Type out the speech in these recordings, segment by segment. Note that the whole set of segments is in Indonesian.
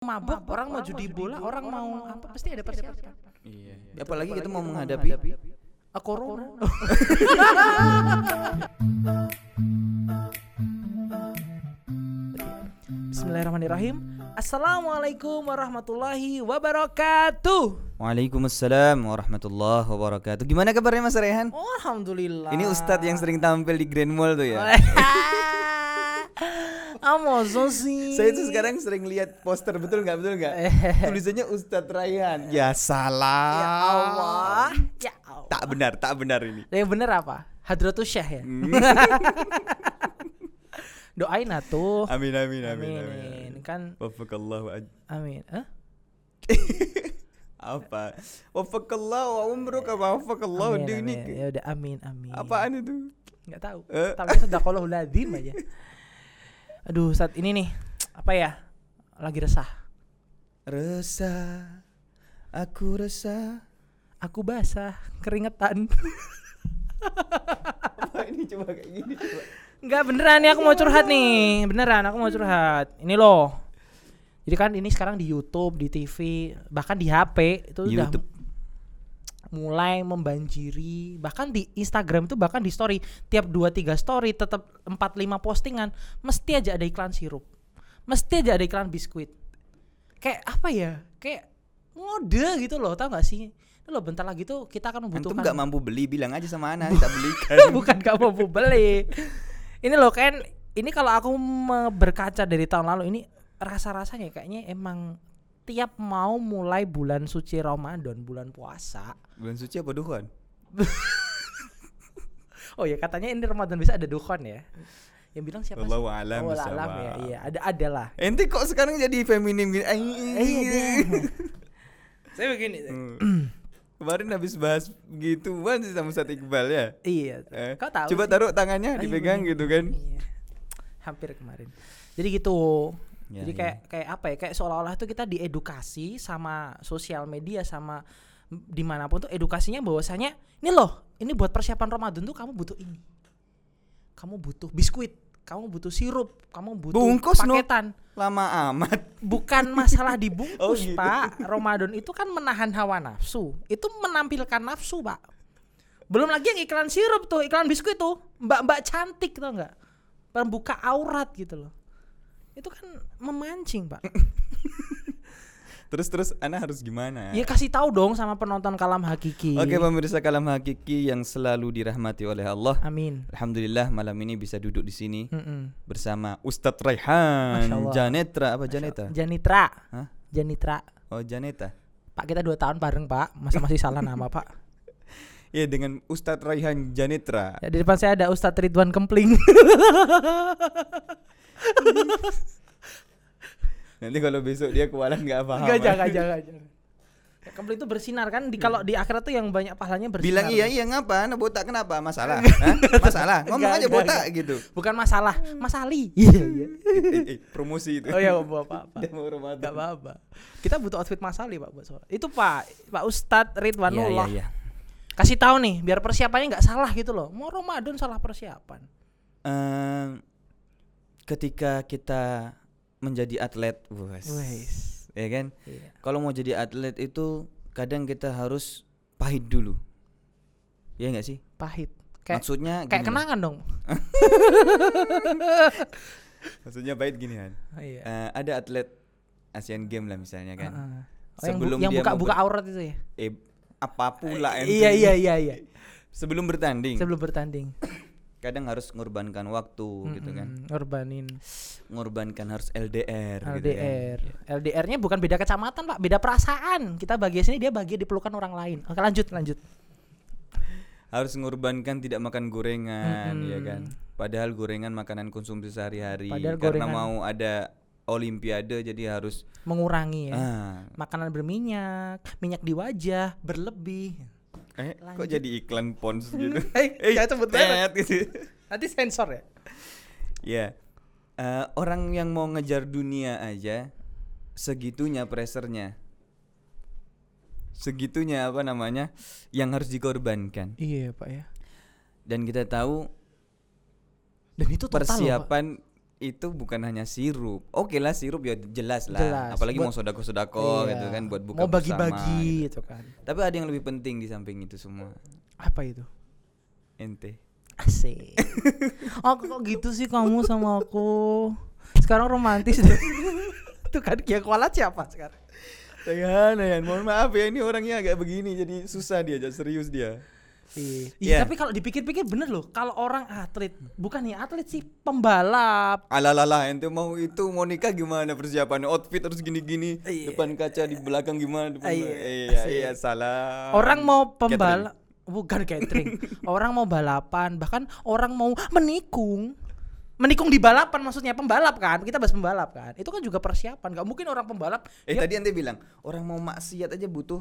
mabuk, orang mau judi bola, orang mau apa pasti ada persiapan. Iya. Apalagi kita mau menghadapi Ah, corona. Bismillahirrahmanirrahim. Assalamualaikum warahmatullahi wabarakatuh. Waalaikumsalam warahmatullahi wabarakatuh. Gimana kabarnya Mas Rehan? Oh, Alhamdulillah. Ini Ustadz yang sering tampil di Grand Mall tuh ya. Amoso sih. Saya itu sekarang sering lihat poster betul nggak betul nggak? Tulisannya Ustadz Rayhan. Ya salah. Ya Allah. Ya Allah. Tak benar, tak benar ini. Yang bener apa? Hadratus Syekh ya. Hmm. Doain atuh. Amin amin amin Amin. amin. Kan Wafakallahu amin. Hah? apa? Wafakallahu wa umruka wa wafakallahu Amin, dinik. amin. Ya udah amin amin. Apaan itu? Enggak tahu. Eh. Tapi sudah kalau lazim aja. Aduh, saat ini nih apa ya? Lagi resah. Resah, aku resah. Aku basah, keringetan. Apa ini coba kayak gini coba. Enggak beneran nih aku mau curhat nih. Beneran aku mau curhat. Ini loh. Jadi kan ini sekarang di YouTube, di TV, bahkan di HP itu udah YouTube. Mulai membanjiri bahkan di Instagram itu bahkan di story tiap 2 3 story tetap 4 5 postingan mesti aja ada iklan sirup. Mesti aja ada iklan biskuit. Kayak apa ya? Kayak ngode gitu loh, tau gak sih? Itu loh bentar lagi tuh kita akan Antum membutuhkan nggak mampu beli, bilang aja sama Ana, kita belikan. bukan gak mau beli. Ini loh kan ini kalau aku berkaca dari tahun lalu ini rasa-rasanya kayaknya emang tiap mau mulai bulan suci Ramadan, bulan puasa. Bulan suci apa duhon? Oh ya katanya ini Ramadan bisa ada dukhon ya. Yang bilang siapa Wallahu sih? a'lam Oh, alam ya. Iya, ada ada lah. Ente kok sekarang jadi feminim gini? Eh, iya. Saya begini. Hmm. Kemarin habis bahas gituan sih sama Ustadz Iqbal ya. Iya. Eh, Kau tahu Coba sih? taruh tangannya dipegang gitu kan. Iya. Hampir kemarin. Jadi gitu. Ya, Jadi ya. kayak kayak apa ya? Kayak seolah-olah tuh kita diedukasi sama sosial media sama di mana pun tuh edukasinya bahwasanya ini loh, ini buat persiapan Ramadan tuh kamu butuh ini. Kamu butuh biskuit, kamu butuh sirup, kamu butuh Bungkus, paketan. Lama amat. Bukan masalah dibungkus, Oh, gitu. Pak. Ramadan itu kan menahan hawa nafsu. Itu menampilkan nafsu, Pak. Belum lagi yang iklan sirup tuh, iklan biskuit tuh. Mbak-mbak cantik tau nggak? Pembuka aurat gitu loh. Itu kan memancing, Pak. Terus terus Ana harus gimana? Ya kasih tahu dong sama penonton kalam hakiki. Oke pemirsa kalam hakiki yang selalu dirahmati oleh Allah. Amin. Alhamdulillah malam ini bisa duduk di sini Mm-mm. bersama Ustadz Raihan. Janetra apa Janeta? Janitra. Hah? Janitra. Oh Janeta. Pak kita dua tahun bareng, Pak. Masa masih salah nama, Pak? Ya dengan Ustadz Raihan Janetra. Ya, di depan saya ada Ustadz Ridwan Kempling. Nanti kalau besok dia kewalahan nggak paham. Enggak jangan jangan jangan. Ya, itu bersinar kan di kalau di akhirat tuh yang banyak pahalanya bersinar. Bilang iya iya ngapa? Anak botak kenapa? Masalah? Hah? Masalah? Ngomong Enggak, aja enggak, botak enggak. gitu. Bukan masalah, Mas Ali. Iya iya. Eh, eh, promosi itu. Oh ya apa apa. Dia mau Ramadan. Enggak apa-apa. Kita butuh outfit Mas Ali, Pak, buat sholat. Itu Pak, Pak Ustadz Ridwanullah. Iya, iya, iya. Kasih tahu nih, biar persiapannya nggak salah gitu loh. Mau Ramadan salah persiapan. Ehm, ketika kita menjadi atlet, wes, Wes. ya kan? Iya. Kalau mau jadi atlet itu kadang kita harus pahit dulu. Ya nggak sih? Pahit. Kayak Maksudnya kayak kenangan dong. Maksudnya pahit gini kan. Oh, iya. Eh, ada atlet Asian Games lah misalnya kan. Heeh. Oh, yang bu- Sebelum yang dia buka aurat itu ya. Eh apa pula ente Iya iya iya iya. Sebelum bertanding, Sebelum bertanding. kadang harus ngorbankan waktu gitu kan. Ngorbanin Ngorbankan harus LDR gitu kan. LDR. LDR-nya bukan beda kecamatan, Pak, beda perasaan. Kita bahagia sini, dia bahagia dipelukan orang lain. Oke, lanjut, lanjut. harus mengorbankan tidak makan gorengan Mm-mm. ya kan padahal gorengan makanan konsumsi sehari-hari Padahal karena gorengan- mau ada olimpiade jadi harus Mengurangi ya. ah Makanan berminyak, minyak di wajah, berlebih. Eh kok jadi iklan pons gitu Eh, jangan sebut merek. gitu Nanti sensor ya. ya eh, orang yang mau ngejar dunia aja segitunya pressernya segitunya apa namanya yang harus dikorbankan Iya, Pak ya. dan kita tahu Dan itu total loh, Pak. Itu bukan hanya sirup. Oke lah sirup ya jelas lah. Jelas. Apalagi Buat- mau sodako-sodako Iya. gitu kan buat buka Mau bersama bagi-bagi gitu. gitu kan. Tapi ada yang lebih penting di samping itu semua. Apa itu? Ente. Asik. aku kok gitu sih kamu sama aku. Sekarang romantis deh. Tuh kan yang kualat siapa sekarang? Tayan, Tayan, mohon maaf ya ini orangnya agak begini jadi susah dia, jadi serius dia. Iya. Iya. Tapi kalau dipikir-pikir bener loh, kalau orang atlet, bukan nih atlet sih, pembalap. Alalala, ente mau itu mau nikah gimana persiapannya? Outfit harus gini-gini, Iya. depan kaca di belakang gimana? Depan Iya. iya, iya, salah. Orang mau pembalap bukan catering. orang mau balapan, bahkan orang mau menikung. Menikung di balapan maksudnya pembalap kan. Kita bahas pembalap kan. Itu kan juga persiapan. Gak mungkin orang pembalap Eh dia- tadi ente bilang orang mau maksiat aja butuh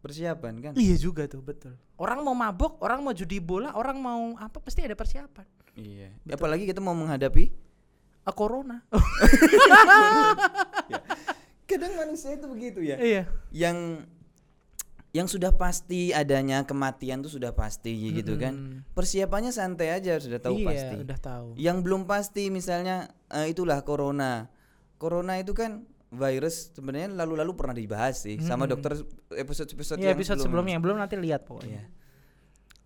persiapan kan? Iya juga tuh, betul. Orang mau mabuk, orang mau judi bola, orang mau apa pasti ada persiapan. Iya. Apalagi kita mau menghadapi Ah, corona. kadang manusia itu begitu ya. iya. Yang yang sudah pasti adanya kematian tuh sudah pasti gitu kan. Persiapannya santai aja sudah tahu iya, pasti. udah tahu. Yang belum pasti misalnya eh, itulah corona. Corona itu kan virus sebenarnya lalu-lalu pernah dibahas sih sama dokter episode-episode Iya, yang episode sebelumnya yang belum nanti lihat pokoknya. Iya.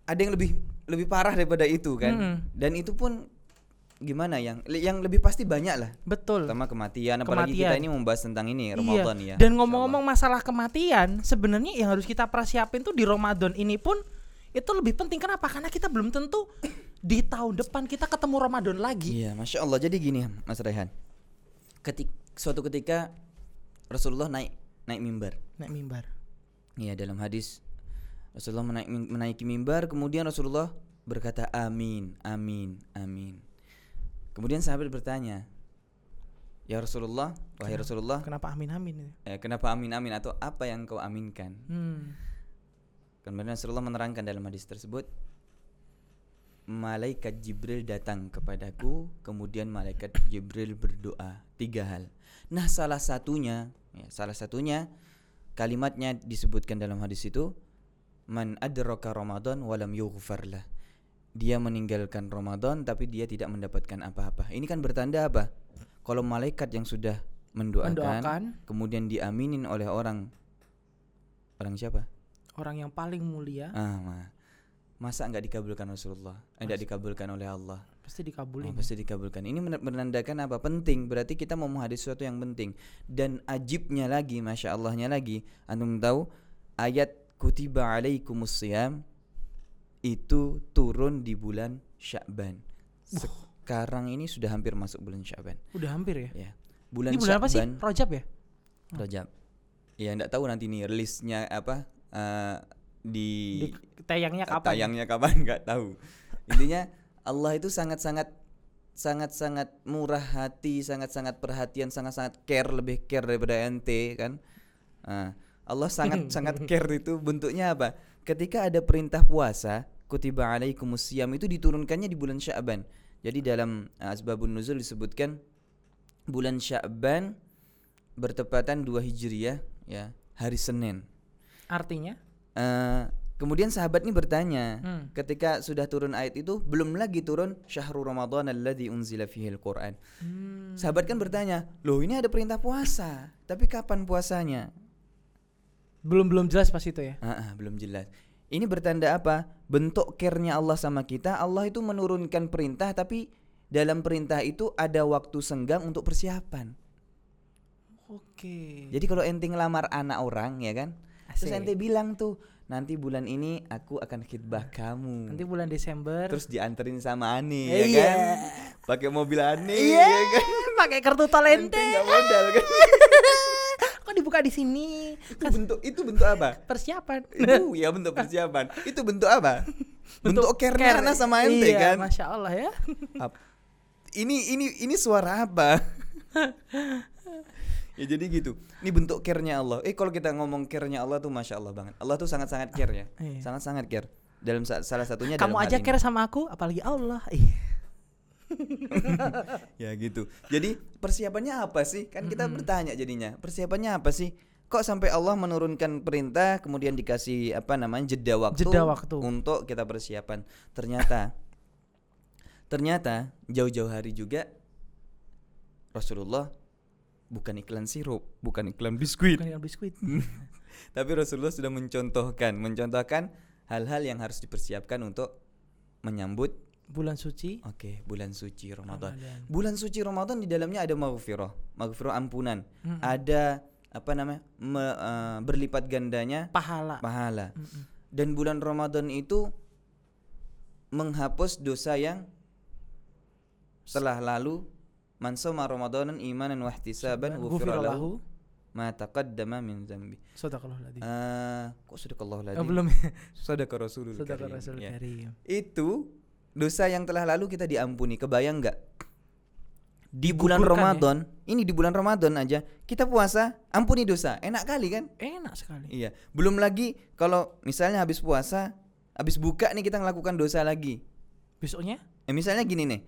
Ada yang lebih lebih parah daripada itu kan. Mm-mm. Dan itu pun gimana yang yang lebih pasti banyak lah. Betul. Pertama kematian apalagi kita Kematian. ini membahas tentang ini Iya. Ramadan ya. Dan ngomong-ngomong masalah kematian, sebenarnya yang harus kita persiapin tuh di Ramadan ini pun itu lebih penting kenapa? Karena kita belum tentu di tahun depan kita ketemu Ramadan lagi. Iya, masya Allah. Jadi gini, Mas Rehan. Ketik suatu ketika Rasulullah naik naik mimbar. Naik mimbar. Iya, dalam hadis Rasulullah menaik, menaiki mimbar, kemudian Rasulullah berkata amin, amin, amin. Kemudian sahabat bertanya, "Ya Rasulullah, wahai Rasulullah, Kenapa amin amin eh, kenapa amin amin atau apa yang kau aminkan?" Hmm. Kemudian Rasulullah menerangkan dalam hadis tersebut, malaikat Jibril datang kepadaku, kemudian malaikat Jibril berdoa tiga hal. Nah, salah satunya, ya, salah satunya kalimatnya disebutkan dalam hadis itu, man adraka Ramadan walam yughfar lah. Dia meninggalkan Ramadan tapi dia tidak mendapatkan apa-apa. Ini kan bertanda apa? Kalau malaikat yang sudah mendoakan, Mendoakan. kemudian diaminin oleh orang orang siapa? Orang yang paling mulia Ah, ma. Masa nggak dikabulkan Rasulullah? Eh, dikabulkan oleh Allah. pasti Oh, dikabulin. pasti dikabulkan. Ini men- menandakan apa? Penting. Berarti kita mau menghadiri sesuatu yang penting. Dan ajibnya lagi, masya Allahnya lagi. Antum tahu ayat kutiba alaikumus siyam itu turun di bulan Sya'ban. Sekarang ini sudah hampir masuk bulan Sya'ban. Udah hampir ya. Ya. Bulan Ini bulan apa sih? Sya'ban- Rojab ya? Rajab. Ya enggak tahu nanti nih rilisnya apa eh, di, Di tayangnya kapan? tayangnya kapan nggak tahu. Intinya Allah itu sangat-sangat sangat-sangat murah hati, sangat-sangat perhatian, sangat-sangat care lebih care daripada ente kan. Nah, Allah sangat sangat care itu bentuknya apa? Ketika ada perintah puasa, kutiba alaikumus siyam itu diturunkannya di bulan Sya'ban. Jadi dalam asbabun nuzul disebutkan bulan Sya'ban bertepatan 2 Hijriah ya, hari Senin. Artinya? Eh, kemudian sahabat ini bertanya, Hmm. ketika sudah turun ayat itu belum lagi turun syahrul ramadan alladzi unzila fihi alquran. Hmm. Sahabat kan bertanya, "Loh, ini ada perintah puasa, tapi kapan puasanya?" Belum belum jelas pas itu ya. Ah, ah, belum jelas. Ini bertanda apa? Bentuk care-nya Allah sama kita. Allah itu menurunkan perintah tapi dalam perintah itu ada waktu senggang untuk persiapan. Oke. Jadi kalau ente ngelamar anak orang ya kan? Terus ente bilang tuh, nanti bulan ini aku akan khidbah kamu. Nanti bulan Desember. terus dianterin sama Ani Eh, ya iya. kan pakai mobil Ani Iya. ya kan Pakai kartu tol ente ente. nggak modal kan Kok dibuka di sini? itu bentuk itu bentuk apa Persiapan. itu ya bentuk persiapan itu bentuk apa bentuk, care care. Ana sama ente Iya, kan Masya Allah ya. Ini ini ini suara apa ya jadi gitu ini bentuk care-nya Allah eh kalau kita ngomong care-nya Allah tuh masya Allah banget Allah tuh sangat sangat care ya Iya. sangat sangat care dalam sa- salah satunya Kamu dalam aja care sama aku, apalagi Allah. Ih. ya gitu. Jadi persiapannya apa sih? Kan kita bertanya jadinya. Persiapannya apa sih? Kok sampai Allah menurunkan perintah kemudian dikasih apa namanya jeda waktu, Jeda waktu. untuk kita persiapan. Ternyata ternyata jauh-jauh hari juga Rasulullah bukan iklan sirup, bukan iklan biskuit, Bukan yang biskuit. tapi Rasulullah sudah mencontohkan, mencontohkan hal-hal yang harus dipersiapkan untuk menyambut Bulan suci oke bulan suci Ramadan. Ramadan. Bulan suci Ramadan di dalamnya ada maghfirah, maghfirah ampunan. Mm-mm. Ada apa namanya? me- eh, berlipat gandanya Pahala. pahala. Mm-mm. Dan bulan Ramadan itu menghapus dosa yang telah lalu man shoma ramadanan imanan wa ihtisaban ghufira lahu ma taqaddama min dzambi. Sadaqallahu ladzi. Eh, kok sadaqallahu Oh, ladzi? belum. Sadaqah Rasulul Sadaqah Karim. Rasul Ya. Karim. Itu dosa yang telah lalu kita diampuni. Kebayang nggak? Di bulan ya? Ramadan, ini di bulan Ramadan aja kita puasa, ampuni dosa. Enak kali kan? Enak sekali. Iya. Belum lagi kalau misalnya habis puasa, habis buka nih kita ngelakukan dosa lagi. Besoknya Eh, misalnya gini nih,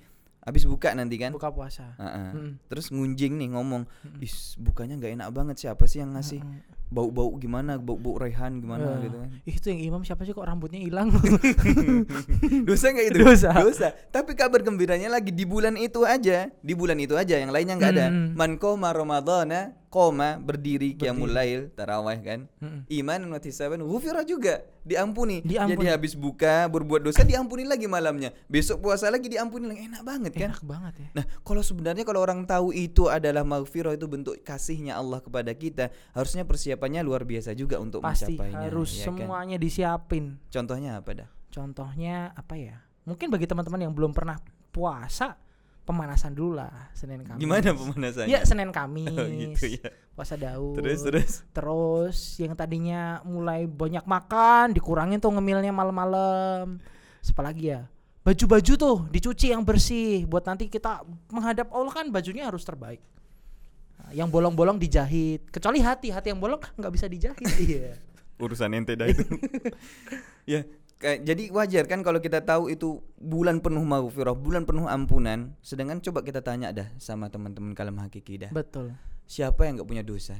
habis buka nanti kan, buka puasa. Heeh. Mm-mm. terus ngunjing nih ngomong, is bukanya nggak enak banget siapa sih yang ngasih? Mm-mm. Bau-bau gimana? Bau-bau rehan gimana Eh, gitu kan? Ih, Itu yang imam siapa sih kok rambutnya hilang? Dosa nggak itu? Dosa. Dosa. Tapi kabar gembiranya lagi di bulan itu aja, di bulan itu aja, yang lainnya nggak ada. Hmm. Man koma Ramadana, koma berdiri qiyamul lail, tarawih kan? Mm-mm. Iman wa ihtisaban ghufira juga diampuni. Diampuni. Jadi habis buka berbuat dosa diampuni lagi malamnya. Besok puasa lagi diampuni lagi. Enak banget kan? Enak banget ya. Nah, kalau sebenarnya kalau orang tahu itu adalah maghfirah itu bentuk kasihnya Allah kepada kita, harusnya persiapannya luar biasa juga untuk Pasti mencapainya. harus ya kan? semuanya disiapin. Contohnya apa dah? Contohnya apa ya? Mungkin bagi teman-teman yang belum pernah puasa, pemanasan dulu lah Senin Kamis. Gimana pemanasannya? Ya Senin Kamis. Oh, gitu ya. Puasa Daud. Terus terus. Terus yang tadinya mulai banyak makan dikurangin tuh ngemilnya malam-malam. Apalagi ya? Baju-baju tuh dicuci yang bersih buat nanti kita menghadap Allah kan bajunya harus terbaik. Yang bolong-bolong dijahit. Kecuali hati, hati yang bolong nggak bisa dijahit. iya. Urusan ente dah itu. ya, kayak jadi wajar kan kalau kita tahu itu bulan penuh maghfirah, bulan penuh ampunan, sedangkan coba kita tanya dah sama teman-teman kalam hakiki dah. Betul. Siapa yang nggak punya dosa?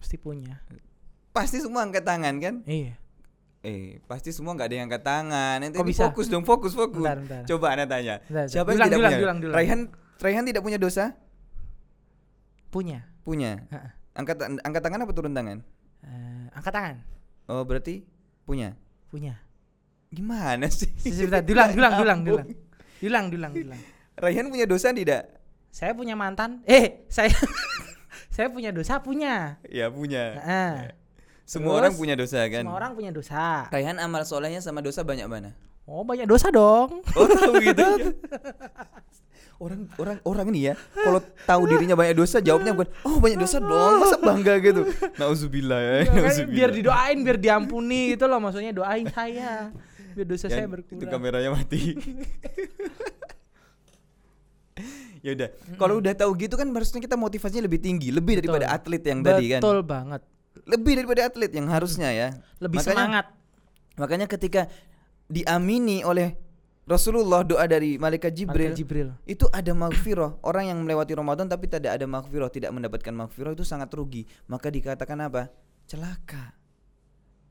Pasti punya. Pasti semua angkat tangan kan? Iya. Eh, pasti semua nggak ada yang angkat tangan. Ini bisa? fokus dong, fokus, fokus. Bentar, bentar. Coba anda tanya. Bentar, Siapa bentar. yang tidak Diulang, punya? diulang, diulang. Raihan, Raihan tidak punya dosa? Punya. Punya. Angkat angkat tangan apa turun tangan? Eh, angkat tangan. Oh, berarti punya. Punya. Gimana sih? Sebentar, diulang, Nyambung. diulang. Diulang, diulang, diulang. Raihan punya dosa tidak? Saya punya mantan. Eh, saya saya punya dosa punya. Ya punya. Heeh. Semua Terus, orang punya dosa kan? Semua orang punya dosa. Raihan amal solehnya sama dosa banyak mana? Oh, banyak dosa dong. Oh tahu gitu ya. Orang orang orang ini ya, kalau tahu dirinya banyak dosa jawabnya bukan, oh banyak dosa dong, masa bangga gitu. Nauzubillah ya. Nauzubillah. biar didoain, biar diampuni gitu loh maksudnya doain saya. Biar dosa Ya, saya itu berkurang. kameranya mati. ya udah, kalau udah tahu gitu kan harusnya kita motivasinya lebih tinggi, lebih Betul. daripada atlet yang tadi kan. Betul banget. Lebih daripada atlet yang harusnya ya. Lebih Makanya- semangat. Makanya ketika diamini oleh Rasulullah doa dari malaikat Jibril, Malaikat Jibril. itu ada maghfirah. Orang yang melewati Ramadan tapi tidak ada maghfirah, tidak mendapatkan maghfirah itu sangat rugi. Maka dikatakan apa? Celaka.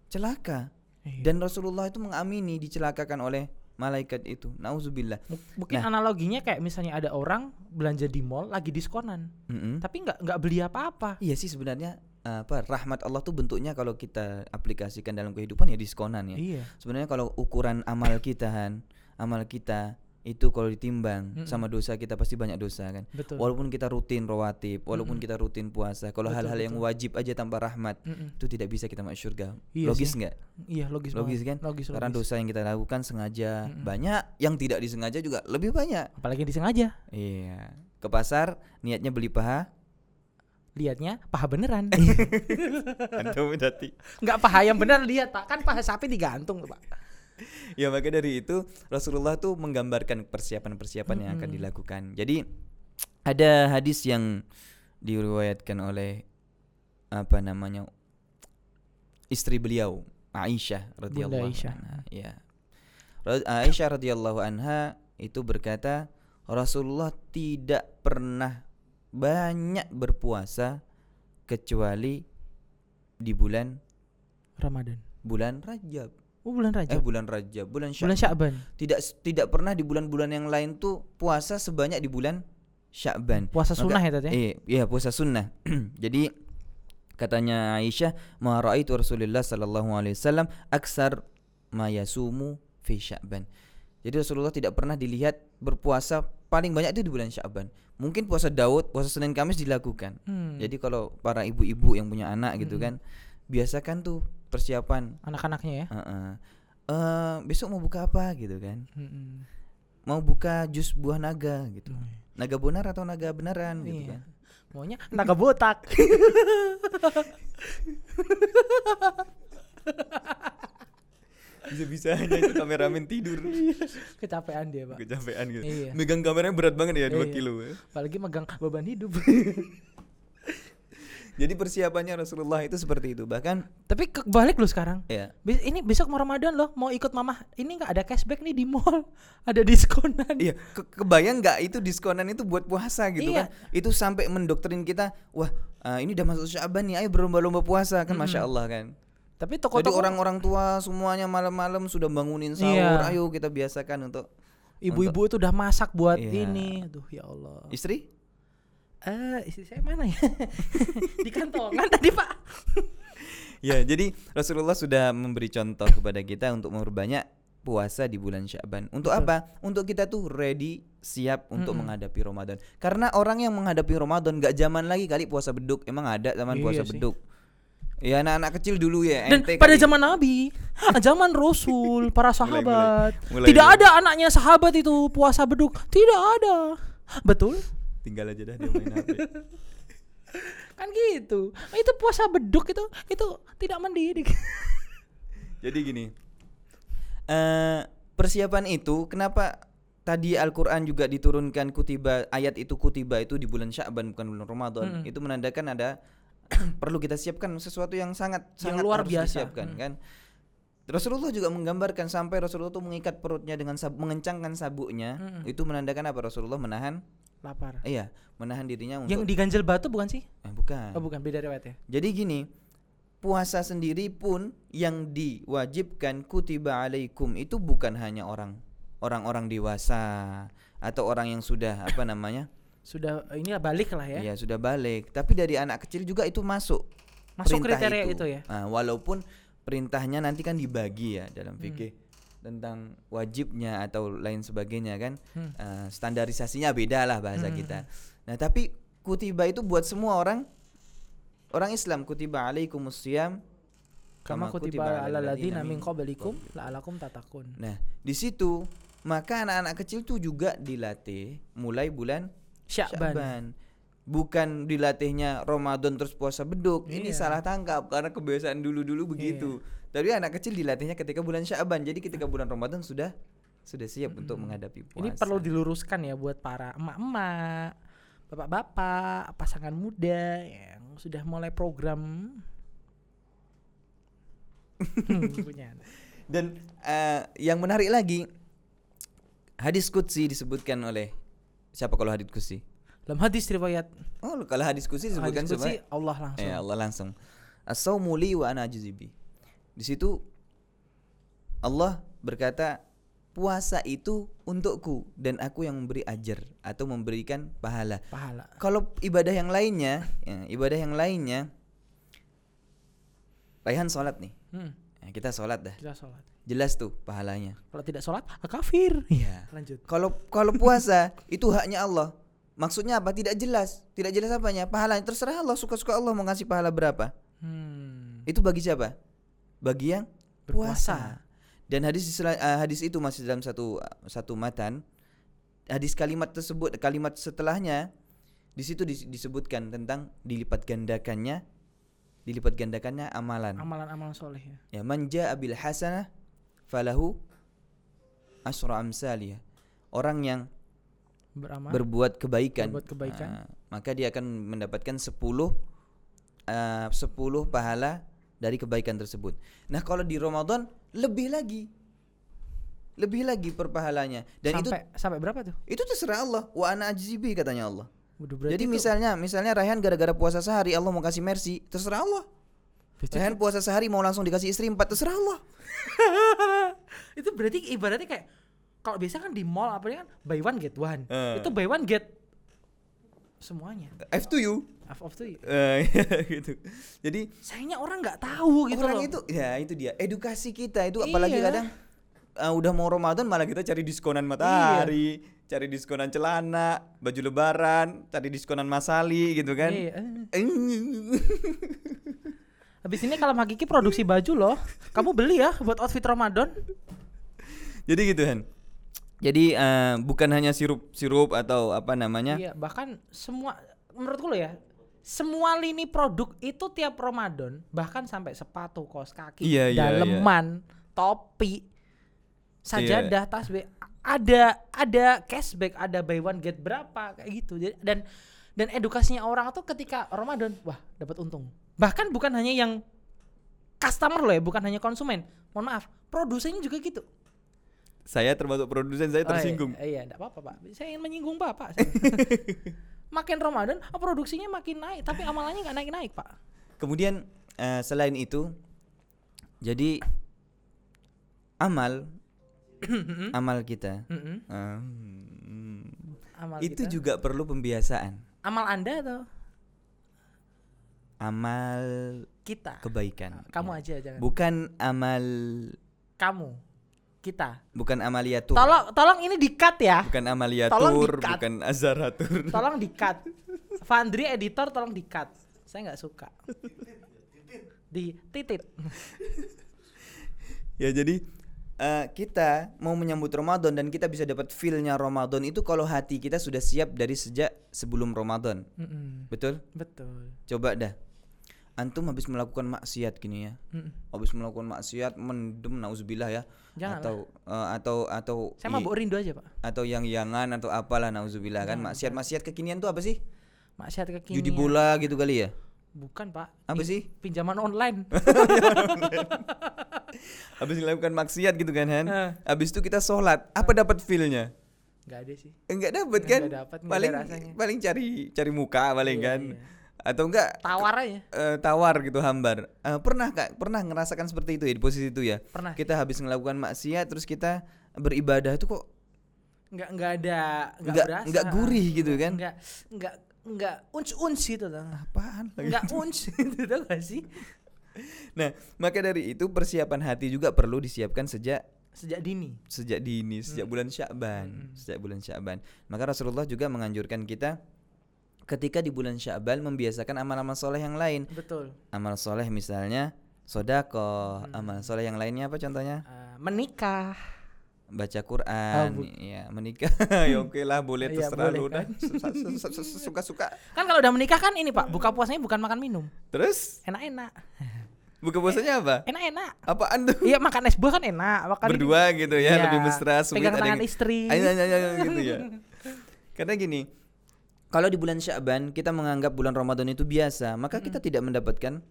Celaka. Iya. Dan Rasulullah itu mengamini dicelakakan oleh malaikat itu. Nauzubillah. Mungkin Nah. analoginya kayak misalnya ada orang belanja di mall lagi diskonan, Mm-mm. tapi nggak nggak beli apa-apa. Iya sih sebenarnya apa rahmat Allah tuh bentuknya kalau kita aplikasikan dalam kehidupan ya diskonan ya. Iya. Sebenarnya kalau ukuran amal kita Han, amal kita itu kalau ditimbang Mm-mm. sama dosa kita pasti banyak dosa kan. Betul. Walaupun kita rutin rawatib, walaupun Mm-mm. kita rutin puasa, kalau hal-hal yang wajib aja tanpa rahmat Mm-mm. itu tidak bisa kita masuk surga. Iya logis nggak? Iya logis, Logis banget. kan? Logis, Karena logis. dosa yang kita lakukan sengaja Mm-mm. banyak, yang tidak disengaja juga lebih banyak. Apalagi disengaja. Iya. Ke pasar niatnya beli paha, Lihatnya paha beneran. antum berarti. Nggak paha yang bener lihat pak. Kan paha sapi digantung tuh pak. ya maka dari itu Rasulullah tuh menggambarkan persiapan-persiapan yang akan dilakukan. Jadi ada hadis yang diriwayatkan oleh apa namanya istri beliau Aisyah radhiyallahu anha. Ya. Aisyah radhiyallahu anha itu berkata Rasulullah tidak pernah banyak berpuasa kecuali di bulan Ramadan. bulan Rajab. Oh bulan Eh Rajab. bulan Rajab, bulan bulan Sya'ban Sya'ban. tidak tidak pernah di bulan-bulan yang lain tuh puasa sebanyak di bulan Sya'ban. Puasa Maka- sunnah ya tadi. Iya, iya puasa sunnah. Jadi katanya Aisyah, "Ma raaitu Rasulullah sallallahu alaihi wasallam aksar ma yasumu fi Sya'ban." Jadi Rasulullah tidak pernah dilihat berpuasa paling banyak itu di bulan Sya'ban. Mungkin puasa Daud, puasa Senin Kamis dilakukan. Hmm. Jadi kalau para ibu-ibu yang punya anak gitu Mm-mm. kan, biasakan tuh persiapan. anak-anaknya ya. Heeh. Eh, besok mau buka apa gitu kan? Mm-mm. Mau buka jus buah naga gitu. Oh, Naga benar atau naga beneran gitu Iya. kan? Maunya naga botak. Bisa-bisanya itu kameramen tidur. Kecapean dia, Pak. Kecapean gitu. Iya. Megang kameranya berat banget ya 2 Iya. kilo. ya. Apalagi megang beban hidup. Jadi persiapannya Rasulullah itu seperti itu. Bahkan Tapi kebalik lu sekarang. ya Be- Ini besok mau Ramadan loh, mau ikut mamah. Ini nggak ada cashback nih di mall, ada diskonan. Iya, ke- kebayang nggak itu diskonan itu buat puasa gitu Iya. kan? Itu sampai mendoktrin kita, wah eh, ini udah masuk Syaban nih, ayo berlomba-lomba puasa kan, masya Allah kan. Tapi Jadi toko-toko orang-orang tua semuanya malam-malam sudah bangunin sahur, Iya. ayo kita biasakan untuk ibu-ibu itu udah masak buat Iya. ini. Aduh ya Allah. istri. Eh, istri saya mana ya? di kantongan tadi, Pak. Ya, jadi Rasulullah sudah memberi contoh kepada kita untuk memperbanyak puasa di bulan Syaban. Untuk Betul. apa? Untuk kita tuh ready, siap untuk Mm-mm. menghadapi Ramadan. Karena orang yang menghadapi Ramadan gak zaman lagi kali puasa beduk. Emang ada zaman Iya puasa sih. beduk. Ya anak-anak kecil dulu ya. Dan ente pada kali. zaman Nabi, zaman Rasul, para sahabat, mulai tidak dulu. ada anaknya sahabat itu puasa beduk, tidak ada. Betul? Tinggal aja dah dia main HP. Kan gitu. Itu puasa beduk itu itu tidak mendidik. Jadi gini. eh persiapan itu kenapa tadi Al-Qur'an juga diturunkan kutiba ayat itu kutiba itu di bulan Sya'ban bukan bulan Ramadan. Mm-mm. Itu menandakan ada perlu kita siapkan sesuatu yang sangat Yang sangat luar harus biasa. disiapkan Mm. kan. Rasulullah juga menggambarkan sampai Rasulullah tuh mengikat perutnya dengan sab- mengencangkan sabuknya. Mm-mm. Itu menandakan apa? Rasulullah menahan Lapar. iya, menahan dirinya untuk Yang diganjel batu bukan sih? eh, bukan. Oh bukan, beda riwayat ya. Jadi gini, puasa sendiri pun yang diwajibkan kutiba alaikum itu bukan hanya orang orang-orang dewasa atau orang yang sudah apa namanya? Sudah ini balik lah ya. ya sudah balik. Tapi dari anak kecil juga itu masuk. Masuk kriteria itu, ya. Nah, walaupun perintahnya nanti kan dibagi ya Hmm. dalam fikih tentang wajibnya atau lain sebagainya kan. Hmm. Eh, standarisasinya beda lah bahasa Hmm. kita. Nah, tapi kutiba itu buat semua orang orang Islam kutiba alaikumus siyam Kama kutiba ala ladina min qablikum la'alakum tatakun. Nah, di situ maka anak-anak kecil tuh juga dilatih mulai bulan Syakban. Sya'ban. Bukan dilatihnya Ramadan terus puasa beduk. Ini Iya. salah tangkap karena kebiasaan dulu-dulu begitu. Tapi anak kecil dilatihnya ketika bulan Sya'ban. Jadi ketika bulan Ramadan sudah sudah siap untuk menghadapi puasa. Ini perlu diluruskan ya buat para emak-emak, bapak-bapak, pasangan muda yang sudah mulai program Hmm, punya. Dan eh, yang menarik lagi hadis qudsi disebutkan oleh siapa kalau hadis qudsi? Dalam hadis riwayat Oh, kalau hadis qudsi disebutkan hadis qudsi coba. Allah langsung. Ya Allah langsung. As-saumu li wa ana ajzibi. Di situ Allah berkata puasa itu untukku dan aku yang memberi ajar atau memberikan pahala. Pahala. Kalau ibadah yang lainnya, ya, ibadah yang lainnya Raihan sholat nih. Hmm, Ya, kita sholat dah. kita sholat. Jelas tuh pahalanya. Kalau tidak sholat, kafir. Iya. Lanjut. Kalau kalau puasa itu haknya Allah. Maksudnya apa? Tidak jelas. Tidak jelas apanya. Pahalanya terserah Allah suka-suka Allah mau ngasih pahala berapa. Hmm. Itu bagi siapa? Bagi yang Berpuasa. puasa. Dan hadis eh, hadis itu masih dalam satu satu matan. Hadis kalimat tersebut kalimat setelahnya di situ dis- disebutkan tentang dilipat gandakannya dilipat gandakannya amalan. Amalan-amalan soleh ya. Ya manja abil hasanah falahu asra amsalih. Orang yang Beramal. berbuat kebaikan, Berbuat kebaikan. ah, maka dia akan mendapatkan 10 eh, 10 pahala dari kebaikan tersebut. Nah, kalau di Ramadan lebih lagi. Lebih lagi perpahalanya. Dan sampai sampai berapa tuh? itu itu terserah Allah. Wa ana ajzibi katanya Allah. Waduh, Jadi itu- misalnya misalnya Rayhan gara-gara puasa sehari Allah mau kasih mercy, terserah Allah. Rayhan puasa sehari mau langsung dikasih istri empat, terserah Allah. itu berarti ibaratnya kayak kalau biasa kan di mall apa kan buy one get one. Eh. Itu buy one get semuanya. F to you. F of to you. Eh, gitu. Jadi Sayangnya orang nggak tahu gitu orang loh. itu ya itu dia edukasi kita itu apalagi Iya. kadang uh, udah mau Ramadan malah kita cari diskonan matahari, cari diskonan celana, baju lebaran, cari diskonan masali gitu kan. Iya. Habis ini kalau Hakiki produksi baju loh. Kamu beli ya buat outfit Ramadan. Jadi gitu kan. Jadi eh, bukan hanya sirup-sirup atau apa namanya? Iya, bahkan semua menurutku lo ya, semua lini produk itu tiap Ramadan, bahkan sampai sepatu, kaos kaki, Iya, iya, daleman, topi, sajadah, tasbih, ada ada cashback, ada buy one get berapa kayak gitu. Jadi- Dan dan edukasinya orang tuh ketika Ramadan, wah dapat untung. Bahkan bukan hanya yang customer loh ya, bukan hanya konsumen. Mohon maaf, produsennya juga gitu. Saya termasuk produsen saya Oh, iya, tersinggung. Iya, enggak apa-apa, Pak. Saya ingin menyinggung Bapak. makin Ramadan, oh, produksinya makin naik, tapi amalannya nggak naik-naik, Pak. Kemudian eh, selain itu jadi amal amal kita um, Amal itu kita. juga perlu pembiasaan. amal Anda atau Amal kita? kebaikan. Kamu Ya. aja jangan. Bukan amal Kamu. Kita. bukan amaliatur. Tolong tolong ini di-cut ya. Bukan Tolong amaliatur, di-cut. bukan azaratur. Tolong di-cut. Fandri editor tolong di-cut. Saya nggak suka. Di titit. ya jadi eh, kita mau menyambut Ramadan dan kita bisa dapat feel-nya Ramadan itu kalau hati kita sudah siap dari sejak sebelum Ramadan. Mm-mm. Betul? Betul. Coba dah. Antum habis melakukan maksiat gini ya. Mm-mm. Habis melakukan maksiat mendem nauzubillah ya. Janganlah. Atau eh, atau atau Saya mah bawa rindu aja, Pak. atau yang yangan atau apalah nauzubillah kan. Maksiat-maksiat kekinian tuh apa sih? Maksiat kekinian. Judi bola gitu kali ya. Bukan, Pak. Apa Pin- sih? Pinjaman online. Habis melakukan maksiat gitu kan Han. Eh. Habis itu kita sholat. Apa dapat feel-nya? Nggak ada sih. Enggak dapat Nggak kan? dapet, nggak ada paling paling cari cari muka paling Iya, kan. iya. Atau enggak Tawar aja. eh, tawar gitu hambar. Eh, pernah Kak, pernah ngerasakan seperti itu ya di posisi itu ya? Pernah. Kita habis melakukan maksiat terus kita beribadah itu kok nggak nggak ada nggak Nggak- berasa nggak gurih gitu kan? nggak nggak nggak unc unc gitu tuh apaan lagi? nggak unc gitu tau gak sih Nah, maka dari itu persiapan hati juga perlu disiapkan sejak sejak dini sejak dini, Hmm. sejak bulan Sya'ban, sejak bulan Sya'ban. Maka Rasulullah juga menganjurkan kita ketika di bulan Sya'ban membiasakan amal-amal soleh yang lain. betul Amal soleh misalnya sodako, Hmm. amal soleh yang lainnya apa contohnya? Eh, menikah Baca Quran, bu- ya menikah, ya oke lah boleh Iya, terserah lu kan? Suka-suka. kan kalau udah menikah kan ini pak buka puasanya bukan makan minum Terus enak-enak buka puasanya apa? enak-enak Apaan tuh? iya makan es buah kan enak makan Berdua gitu ya, Iya, lebih mesra, pegang tangan istri ayo, ayo, ayo, gitu ya. Karena gini, kalau di bulan Sya'ban kita menganggap bulan Ramadan itu biasa, maka kita tidak mendapatkan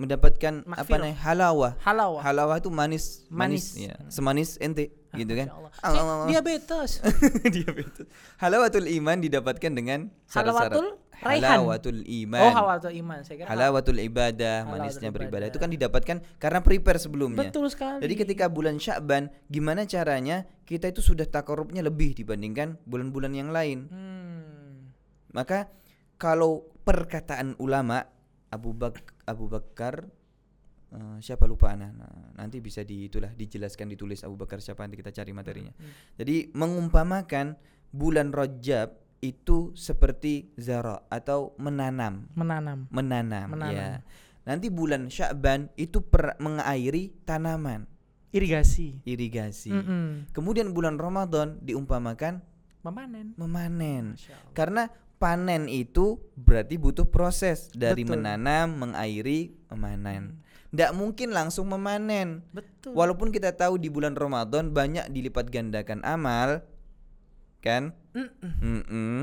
mendapatkan apa Makfirah. namanya halawah. halawah Halawah itu manis, manis, Manis. ya. Semanis ente gitu kan. Allah. Ah, Saya ah, ah. diabetes Diabetes. Halawatul iman didapatkan dengan syarat-syarat. Halawatul raihan. Halawatul iman. oh hawatul iman saya kira Halawatul ibadah, Halawatul manisnya beribadah ibadah. itu kan didapatkan karena prepare sebelumnya. betul sekali Jadi ketika bulan Sya'ban, gimana caranya kita itu sudah takarubnya lebih dibandingkan bulan-bulan yang lain. hmm. Maka kalau perkataan ulama Abu Bak Abu Bakar eh, siapa lupa ana Nah, nanti bisa di itulah dijelaskan ditulis Abu Bakar siapa nanti kita cari materinya. Hmm. Jadi mengumpamakan bulan Rajab itu seperti zara atau menanam, menanam menanam, Menanam. ya. Nanti bulan Sya'ban itu per, mengairi tanaman, irigasi irigasi. Mm-mm. Kemudian bulan Ramadan diumpamakan memanen memanen. Karena panen itu berarti butuh proses dari Betul. menanam, mengairi, memanen. Tidak mungkin langsung memanen. betul Walaupun kita tahu di bulan Ramadan banyak dilipat gandakan amal, kan? Mm-mm. Mm-mm.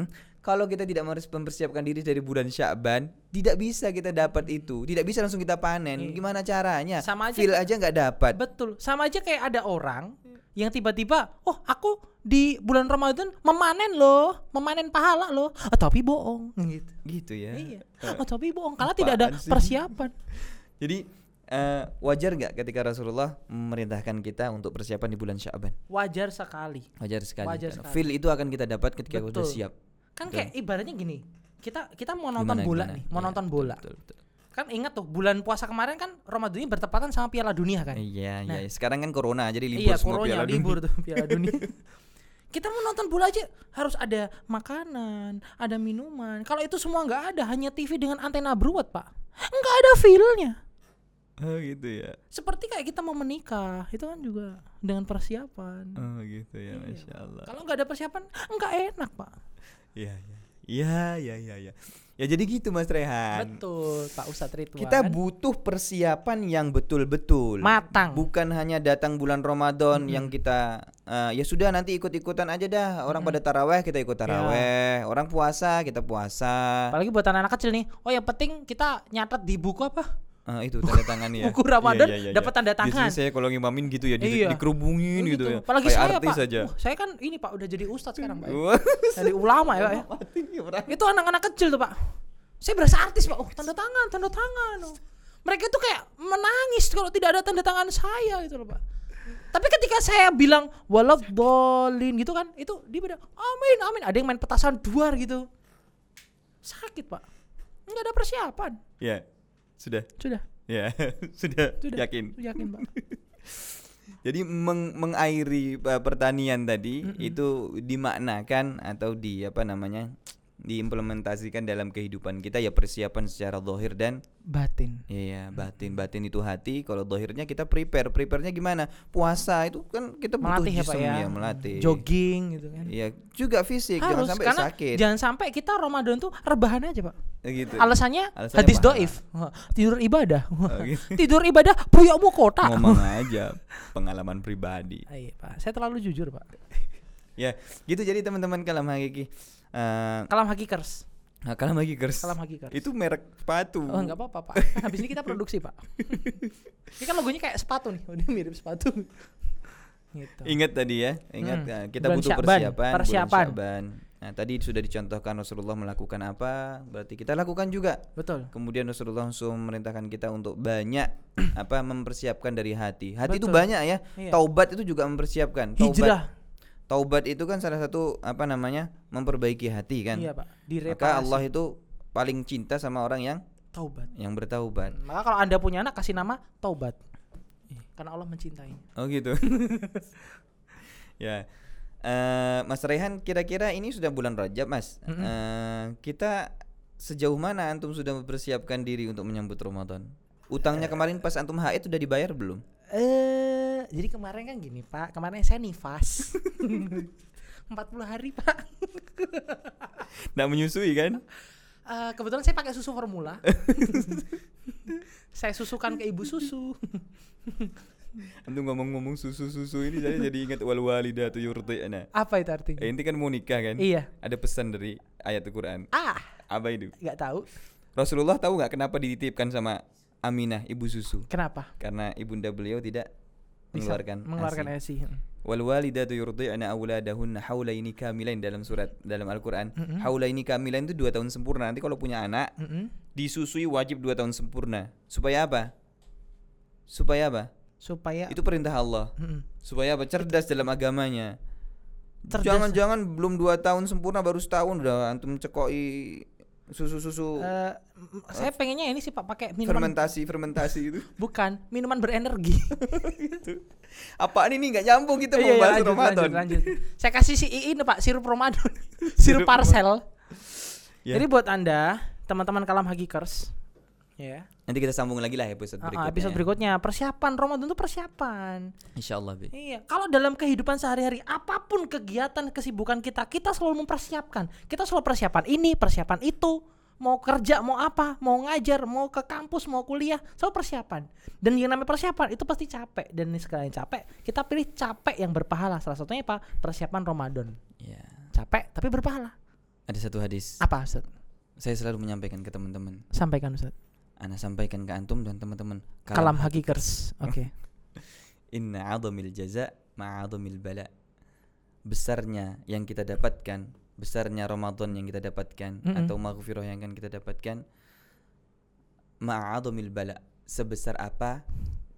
Kalau kita tidak harus mempersiapkan diri dari bulan Sya'ban, tidak bisa kita dapat itu. Tidak bisa langsung kita panen. Iya. Gimana caranya? Sama aja Feel aja nggak dapat. betul sama aja kayak ada orang yang tiba-tiba oh aku di bulan Ramadan memanen loh memanen pahala loh Ah, tapi bohong gitu Gitu ya. iya oh, tapi bohong karena tidak ada sih? persiapan Jadi eh, wajar nggak ketika Rasulullah memerintahkan kita untuk persiapan di bulan Sya'ban? wajar sekali Wajar sekali. Wajar sekali. Feel itu akan kita dapat ketika Betul. udah siap. Kan Betul. kayak ibaratnya gini kita kita mau nonton Gimana, bola gimana? nih, mau Iya, nonton bola. betul, betul. Kan ingat tuh bulan puasa kemarin kan Ramadan ini bertepatan sama Piala Dunia kan? Iya, Nah. iya. Sekarang kan corona jadi libur iya, semua koronya Piala Dunia. libur tuh Piala Dunia. kita mau nonton bola aja harus ada makanan, ada minuman. Kalau itu semua nggak ada, hanya TV dengan antena beruat, Pak. Nggak ada feel-nya. Oh gitu ya. Seperti kayak kita mau menikah, itu kan juga dengan persiapan. Oh gitu ya, Iya, masya. Allah. Kalau nggak ada persiapan, nggak enak, Pak. Iya, iya. Iya, iya, iya, iya. Ya jadi gitu Mas Rehan. Betul, Pak Ustadz Ridwan. Kita butuh persiapan yang betul-betul. matang. Bukan hanya datang bulan Ramadan yang kita eh, ya sudah nanti ikut-ikutan aja dah. Orang pada taraweh kita ikut taraweh. Orang puasa kita puasa. Apalagi buat anak-anak kecil nih. Oh, yang penting kita nyatet di buku apa? Eh, itu tanda tangan ya. buku Ramadan Iya, iya, iya, dapat tanda Biasanya tangan. saya kalau ngimamin gitu ya, di, Iya. dikerubungin gitu, ya. Apalagi Kayak saya, artis Pak. aja. Wah, saya kan ini, Pak, udah jadi ustadz sekarang, Pak. Wah, Jadi ulama ya, Pak. ya. Itu anak-anak kecil tuh, Pak. Saya berasa artis, Pak. Oh, tanda tangan, tanda tangan. Oh. Mereka tuh kayak menangis kalau tidak ada tanda tangan saya gitu loh, Pak. Tapi ketika saya bilang waladhdallin gitu kan, itu dia bilang amin, amin. Ada yang main petasan duar gitu. Sakit, Pak. Enggak ada persiapan. Ya, sudah. Sudah, Ya, sudah. sudah. Yakin. Yakin, Pak. Jadi meng- mengairi uh, pertanian tadi itu dimaknakan atau di apa namanya? Diimplementasikan dalam kehidupan kita ya persiapan secara zahir dan Batin. Iya, batin batin itu hati. Kalau dohirnya kita prepare, preparenya gimana? Puasa itu kan kita butuh Melatih ya, Pak ya. ya, melatih. Jogging gitu kan. Iya, juga fisik, jangan Harus sampai karena sakit. jangan sampai kita Ramadan tuh rebahan aja, Pak. gitu. Alasannya, Alasannya hadis pahala. doif. Tidur ibadah. Oh, gitu. Tidur ibadah buyokmu kota. Ngomong aja pengalaman pribadi. Ah, Iya, Pak. Saya terlalu jujur, Pak. Ya, gitu jadi teman-teman kalam hakiki. Eh, Kalam hakikers. nah, kalam hakikers. Kalam hakikers. Itu merek sepatu. Oh, enggak apa-apa, Pak. Habis ini kita produksi, Pak. ini kan logonya kayak sepatu nih. Udah mirip sepatu. Gitu. Ingat tadi ya, ingat Hmm. ya, kita Bulan butuh Sya'ban, persiapan, bulan persiapan. Sya'ban. Nah, tadi sudah dicontohkan Rasulullah melakukan apa, berarti kita lakukan juga. Betul. Kemudian Rasulullah langsung memerintahkan kita untuk banyak apa mempersiapkan dari hati. Hati itu Betul. banyak ya. Iya. Taubat itu juga mempersiapkan. Taubat, Hijrah. Taubat itu kan salah satu apa namanya? memperbaiki hati kan. Iya, Pak. Maka Direparasi. Allah itu paling cinta sama orang yang taubat. yang bertaubat. Maka kalau Anda punya anak kasih nama taubat. Karena Allah mencintainya. Oh gitu. ya. Eh, Mas Rehan kira-kira ini sudah bulan Rajab, Mas. Mm-mm. Eh, kita sejauh mana antum sudah mempersiapkan diri untuk menyambut Ramadan? Utangnya kemarin pas antum haid sudah dibayar belum? Eh, jadi kemarin kan gini, Pak. Kemarin saya nifas. 40 hari, Pak. Nggak menyusui kan? Eh, kebetulan saya pakai susu formula. saya susukan ke ibu susu. Antum ngomong-ngomong susu-susu ini saya jadi ingat wal walidatu yurdi'na. Apa itu artinya? Eh, ini kan mau nikah kan? Iya. Ada pesan dari ayat Al-Qur'an. Ah, Apa itu? nggak tahu. Rasulullah tahu nggak kenapa dititipkan sama Aminah ibu susu? Kenapa? Karena ibunda beliau tidak mengeluarkan mengeluarkan ASI. Wal walidatu yurdi'na auladahunna haulaini kamilain dalam surat dalam Al-Qur'an. Mm-mm. Haulaini kamilain itu dua tahun sempurna. Nanti kalau punya anak Mm-mm. disusui wajib dua tahun sempurna. Supaya apa? Supaya apa? Supaya Itu perintah Allah. Mm-mm. Supaya apa? Cerdas dalam agamanya. Cerdas. Jangan-jangan belum dua tahun sempurna baru setahun udah antum cekoi susu-susu Eh, m- saya pengennya ini sih Pak pakai minuman fermentasi fermentasi itu. bukan minuman berenergi. Apaan ini nggak nyambung kita mau Iya, iya, bahas lanjut, Ramadan. lanjut, lanjut. Saya kasih si ini Pak sirup Ramadan, sirup parcel. Ya. Jadi buat anda teman-teman kalam hagikers, ya. Nanti kita sambung lagi lah episode Ah, berikutnya. episode ya. berikutnya persiapan Ramadan itu persiapan. Insya Allah, Bi. Iya, kalau dalam kehidupan sehari-hari apa pun kegiatan kesibukan kita, kita selalu mempersiapkan. Kita selalu persiapan ini, persiapan itu. Mau kerja, mau apa, mau ngajar, mau ke kampus, mau kuliah, selalu persiapan. Dan yang namanya persiapan itu pasti capek. Dan ini sekalian capek, kita pilih capek yang berpahala. Salah satunya apa? Persiapan Ramadan. Ya. Capek tapi berpahala. Ada satu hadis. Apa Ustaz? Saya selalu menyampaikan ke teman-teman. Sampaikan Ustaz. Ana sampaikan ke antum dan teman-teman. Kalam hakikers. Oke. Inna 'azamil jaza ma'azamil bala. Besarnya yang kita dapatkan, besarnya Ramadan yang kita dapatkan Mm-mm. atau maghfirah yang akan kita dapatkan ma'azamil bala. Sebesar apa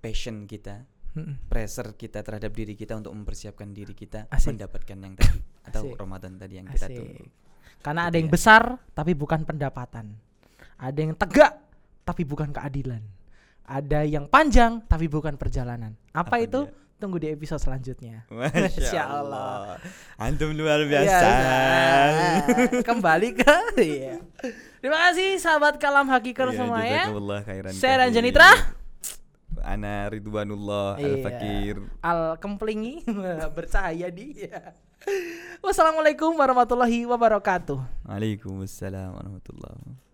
passion kita, Mm-mm. pressure kita terhadap diri kita untuk mempersiapkan diri kita Asik. mendapatkan yang tadi atau Asik. Ramadan tadi yang kita tunggu. Asik. Karena ada yang besar tapi bukan pendapatan. Ada yang tegak tapi bukan keadilan. Ada yang panjang tapi bukan perjalanan. Apa, Apa itu? dia? Tunggu di episode selanjutnya. Masya Allah. Antum luar Ya, biasa. nah, kembali ke iya. Terima kasih sahabat kalam hakikat Iya, semua ya. khairan Saya dan. Janitra. Ana Ridwanullah Al Fakir. Al kemplingi bercahaya dia. Wassalamualaikum warahmatullahi wabarakatuh. Waalaikumsalam warahmatullahi wabarakatuh.